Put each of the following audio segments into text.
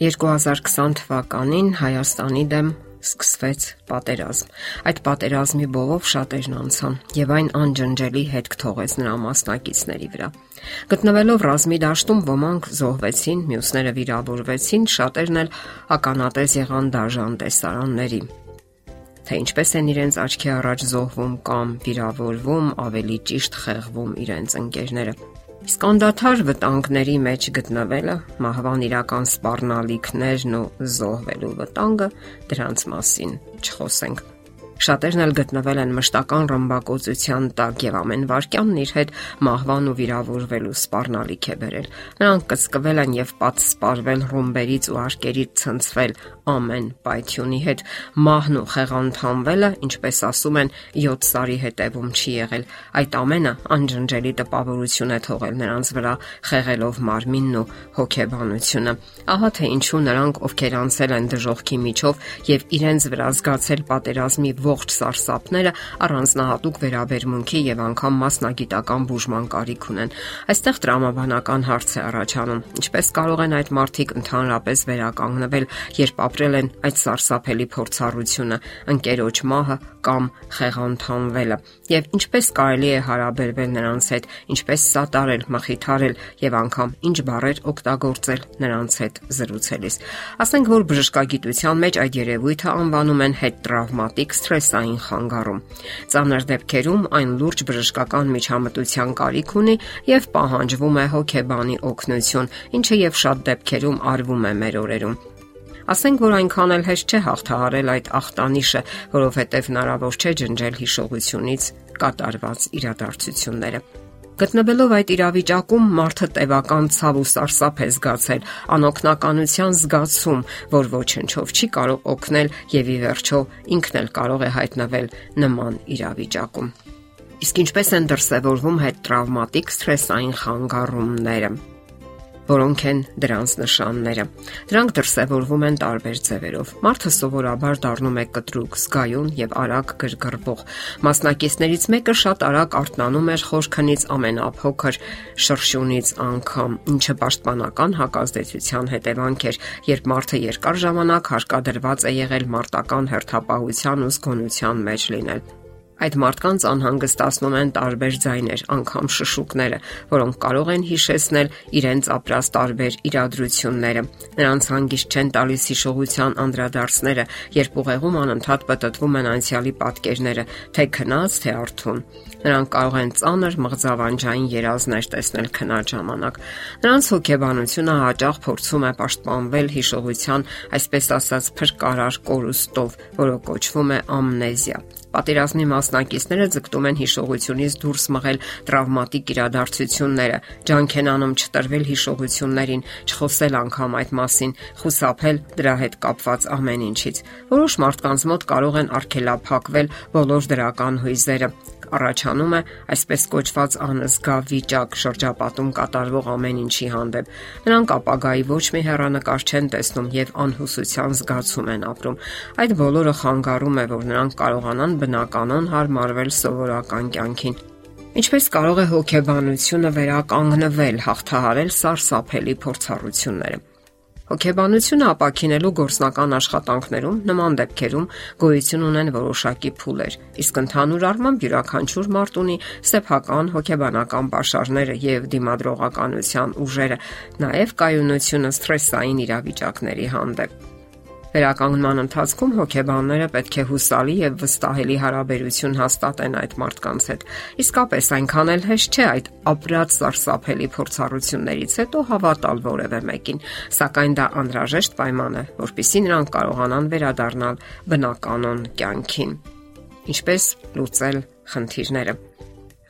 2020 թվականին Հայաստանի դեմ սկսվեց պատերազմ։ Այդ պատերազմի բովով շատերն անցան եւ այն անջնջելի հետք թողեց նրա մասնակիցների վրա։ Գտնվելով ռազմի դաշտում ոմանք զոհվեցին, մյուսները վիրավորվեցին, շատերն էլ ականատես եղան դաժան տեսարանների թե ինչպես են իրենց աչքի առաջ զոհվում կամ վիրավորվում, ավելի ճիշտ խեղվում իրենց ընկերները։ Սկանդաթար վտանգների մեջ գտնվելը, մահվան իրական սпарնալիքներն ու զոհվելու վտանգը դրանց մասին չխոսենք։ Շատերն էլ գտնվել են մշտական ռմբակոծության տակ եւ ամեն վարքյանն իր հետ մահվան ու վիրավորվելու սпарնալիք է բերել։ Նրանք կսկվել են եւ պատսպարվել ռումբերից ու արկերից ցնցվել ամեն պայթյունի հետ։ Մահն ու խեղանթանվելը, ինչպես ասում են, 7 սարի հետևում չի եղել։ Այդ ամենը անջնջելի տպավորություն է թողել նրանց վրա, խեղելով մարմինն ու հոգեբանությունը։ Ահա թե ինչու նրանք, ովքեր անցել են դժողքի միջով եւ իրենց վրա զգացել պատերազմի ողջ սարսափները, առանձնահատուկ վերաբերմունքի եւ անգամ մասնագիտական բուժման կարիք ունեն։ Այստեղ տրամաբանական հարց է առաջանում. ինչպես կարող են այդ մարդիկ ընդհանրապես վերականգնվել, երբ ապրել են այդ սարսափելի փորձառությունը, ընկերոջ մահը կամ խեղանթանվելը, եւ ինչպես կարելի է հարաբերվել նրանց հետ, ինչպես սատարել, մխիթարել եւ անգամ ինչ բառեր օգտագործել նրանց հետ զրուցելիս։ Ասենք որ բժշկագիտության մեջ այդ երևույթը անվանում են հետ տրավմատիկ սթրեսային խանգարում։ Ծանր դեպքերում այն լուրջ բժշկական միջամտության կարիք ունի եւ պահանջվում է հոգեբանի օգնություն, ինչը եւ շատ դեպքերում արվում է մեր օրերում։ Ասենք որ այնքան էլ հեշտ չէ հաղթահարել այդ ախտանիշը, որովհետև հնարավոր չէ ջնջել հիշողությունից կատարված իրադարձությունները։ Գտնվելով այդ իրավիճակում մարդը տևական ցավ ու սարսափ է զգացել, անօքնականության զգացում, որ ոչնչով չի կարող օգնել եւ ի վերջո ինքն էլ կարող է հայտնվել նման իրավիճակում։ Իսկ ինչպես են դրսևորվում հետ տրավմատիկ սթրեսային խանգարումները որոնք են դրանց նշանները։ Դրանք դրսևորվում են տարբեր ձևերով։ Մարդը սովորաբար դառնում է կտրուկ, զգայուն եւ արագ գրգռվող։ Մասնակիցներից մեկը շատ արագ արթնանում էր խորքնից ամենափոքր շրշյունից անգամ, ինչը պաշտպանական հակազդեցության հետևանք էր, երբ մարդը երկար ժամանակ հարկադրված է եղել մարտական հերթապահության ու զգոնության մեջ լինել։ Այդ մարդկանց անհանգստացնում են տարբեր ձայներ, անգամ շշուկները, որոնք կարող են հիշեցնել իրենց ապրած տարբեր իրադրությունները։ Նրանց հանգիստ չեն տալիս հիշողության անդրադարձները, երբ ուղեղում անընդհատ պատտվում են անցյալի պատկերները, թե քնած, թե արթուն։ Նրանք կարող են ծանր մղձավանջային երազներ տեսնել քնած ժամանակ։ Նրանց հոգեբանությունը հաճախ փորձում է պաշտպանվել հիշողության, այսպես ասած, փրկարար կորուստով, որը կոչվում է ամնեզիա։ Պատերազմի մասնակիցները ձգտում են հիշողությունից դուրս մղել տրավմատիկ իրադարձությունները, ջանք են անում չտրվել հիշողություններին, չխոսել անգամ այդ մասին, խուսափել դրա հետ կապված ամեն ինչից։ Որոշ մարդկանց մոտ կարող են արգելափակվել բոլոր դրական հույզերը, առաջանում է այսպես կոչված անզգա վիճակ շրջապատում կատարվող ամեն ինչի հանդեպ։ Նրանք ապագայի ոչ մի հեռանկար չեն տեսնում եւ անհուսության զգացում են ապրում։ Այդ բոլորը խանգարում է, որ նրանք կարողանան բնականon հարմարվել սովորական կյանքին։ Ինչպես կարող է հոգեբանությունը վերականգնվել, հաղթահարել սարսափելի փորձառությունները։ Հոգեբանությունը ապակինելու գործնական աշխատանքներում նման դեպքերում գոյություն ունեն որոշակի փուլեր, իսկ ընդհանուր առմամբ յուրաքանչյուր մարդ ունի սեփական հոգեբանական ապաշարները եւ դիմադրողականության ուժերը, նաեւ կայունությունը սթրեսային իրավիճակների հանդեպ։ Վերականգնման ընթացքում հոգեբանները պետք է հուսալի եւ վստահելի հարաբերություն հաստատեն այդ մարդկանց հետ։ Իսկապես այնքան էլ հեշտ չէ այդ ապրած սարսափելի փորձառություններից հետո հավատալ որևէ մեկին, սակայն դա անհրաժեշտ պայման է, որpիսի նրանք կարողանան վերադառնալ բնականon կյանքին։ Ինչպես լուծել խնդիրները։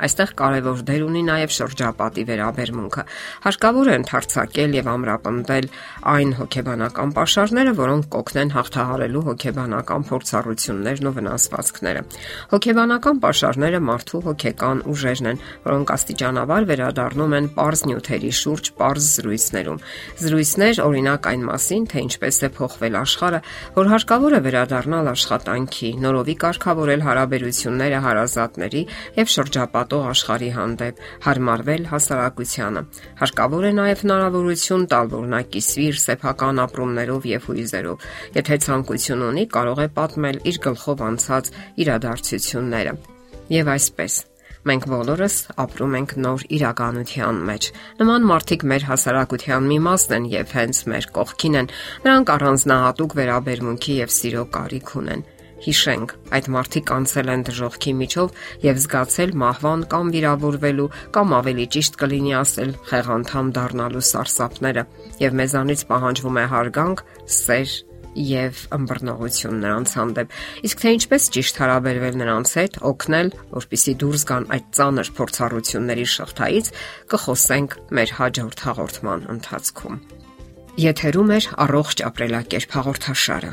Այստեղ կարևոր դեր ունի նաև շրջապատի վերաբերմունքը։ Հարկավոր է ընդարձակել եւ ամրապնդել այն հոգեբանական ապաշարները, որոնք կօգնեն հաղթահարելու հոգեբանական փորձառություններն ու վնասվածքները։ Հոգեբանական ապաշարները մարդու հոգեկան ուժերն են, որոնք աստիճանաբար վերադառնում են པարզ նյութերի շուրջ པարզ զրույցներում։ Զրույցներ օրինակ այն մասին, թե ինչպես է փոխվել աշխարհը, որ հարկավոր է վերադառնալ աշխատանքի, նորովի կարգավորել հարաբերությունները հարազատների եւ շրջապատ աշխատող աշխարհի հանդեպ, հարմարվել հասարակությանը։ Հարկավոր է նաև հնարավորություն տալ, որ նա կիսվի իր սեփական ապրումներով եւ հույզերով։ Եթե ցանկություն ունի, կարող է պատմել իր գլխով անցած իրադարձությունները։ Եվ այսպես Մենք բոլորս ապրում ենք նոր իրականության մեջ։ Նման մարդիկ մեր հասարակության մի մասն են եւ հենց մեր կողքին են։ Նրանք առանձնահատուկ վերաբերմունքի եւ սիրո կարիք ունեն։ Հիշենք, այդ մարդիկ անցել են դժողքի միջով եւ զգացել մահվան կամ վիրավորվելու կամ ավելի ճիշտ կլինի ասել խեղանդամ դառնալու սարսափները եւ մեզանից պահանջվում է հարգանք, սեր եւ ըմբռնողություն նրանց հանդեպ։ Իսկ թե ինչպես ճիշտ հարաբերվել նրանց հետ, օգնել, որpիսի դուրս գան այդ ծանր փորձառությունների շղթայից, կխոսենք մեր հաջորդ հաղորդման ընթացքում։ Եթերում է առողջ ապրելակերպ հաղորդաշարը։